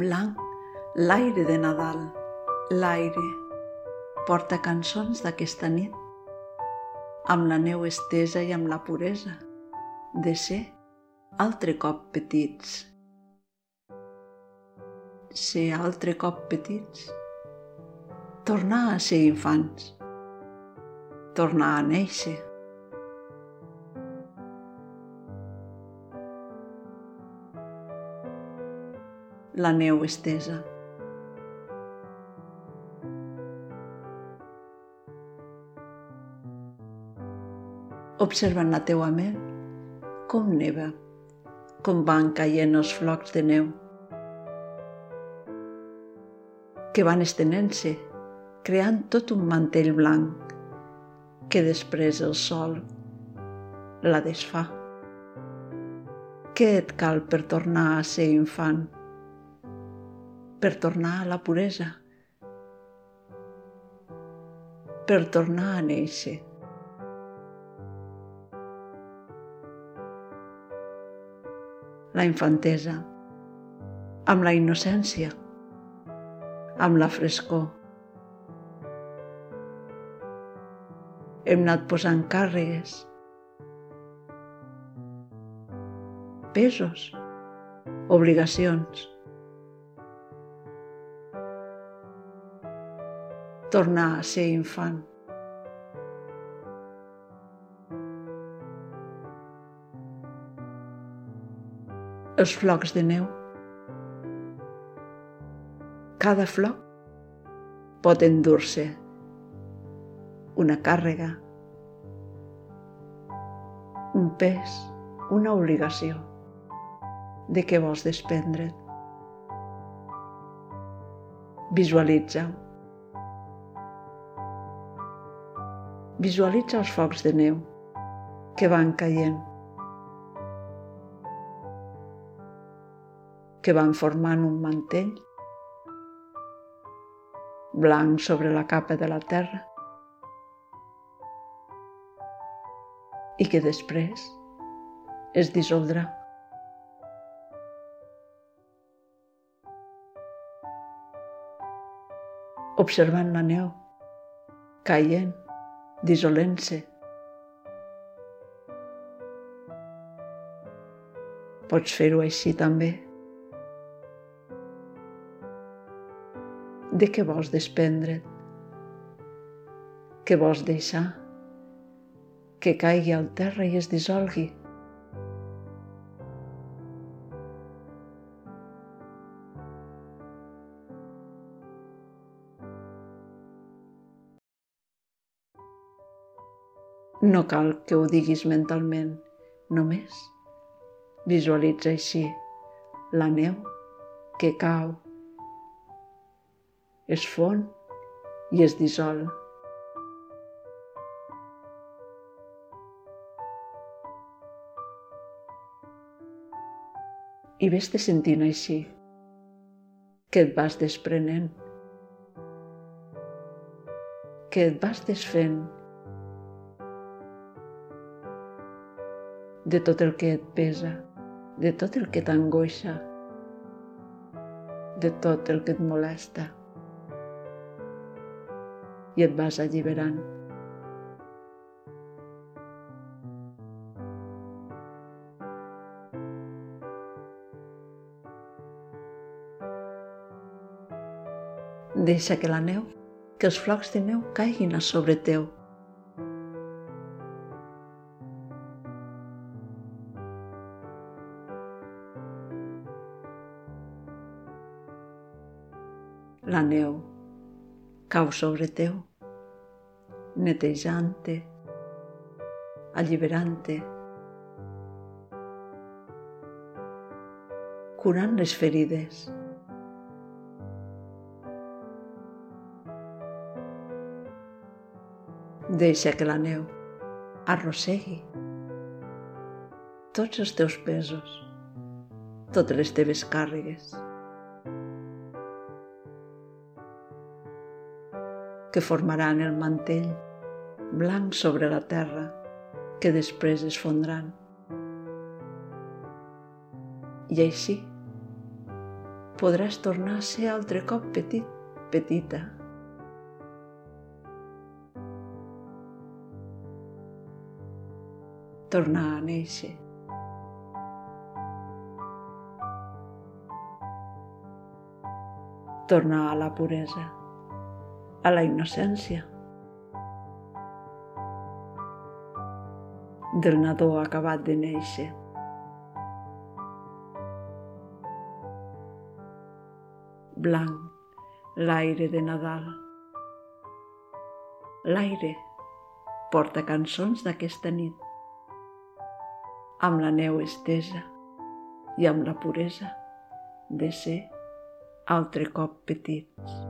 blanc, l'aire de Nadal, l'aire, porta cançons d'aquesta nit, amb la neu estesa i amb la puresa de ser altre cop petits. Ser altre cop petits, tornar a ser infants, tornar a néixer, la neu estesa. Observa en la teua ment com neva, com van caient els flocs de neu, que van estenent-se, creant tot un mantell blanc, que després el sol la desfà. Què et cal per tornar a ser infant? Per tornar a la puresa, per tornar a néixer. La infantesa, amb la innocència, amb la frescor. Hem anat posant càrregues, pesos, obligacions, tornar a ser infant. Els flocs de neu. Cada floc pot endur-se una càrrega, un pes, una obligació de què vols desprendre't. Visualitza-ho. Visualitza els focs de neu que van caient, que van formant un mantell blanc sobre la capa de la terra i que després es dissoldrà. Observant la neu caient dissolent-se. Pots fer-ho així també. De què vols desprendre't? Què vols deixar? Que caigui al terra i es dissolgui? No cal que ho diguis mentalment, només visualitza així la neu que cau, es fon i es dissol. I ves-te sentint així, que et vas desprenent, que et vas desfent de tot el que et pesa, de tot el que t'angoixa, de tot el que et molesta. I et vas alliberant. Deixa que la neu, que els flocs de neu caiguin a sobre teu la neu cau sobre teu, netejant-te, alliberant-te, curant les ferides. Deixa que la neu arrossegui tots els teus pesos, totes les teves càrregues. Que formaran el mantell blanc sobre la terra que després es fondran. I així podràs tornar a ser altre cop petit, petita. Tornar a néixer. Tornar a la puresa, a la innocència. del nadó acabat de néixer. blanc, l'aire de Nadal. L'aire porta cançons d'aquesta nit, amb la neu estesa i amb la puresa de ser altre cop petits.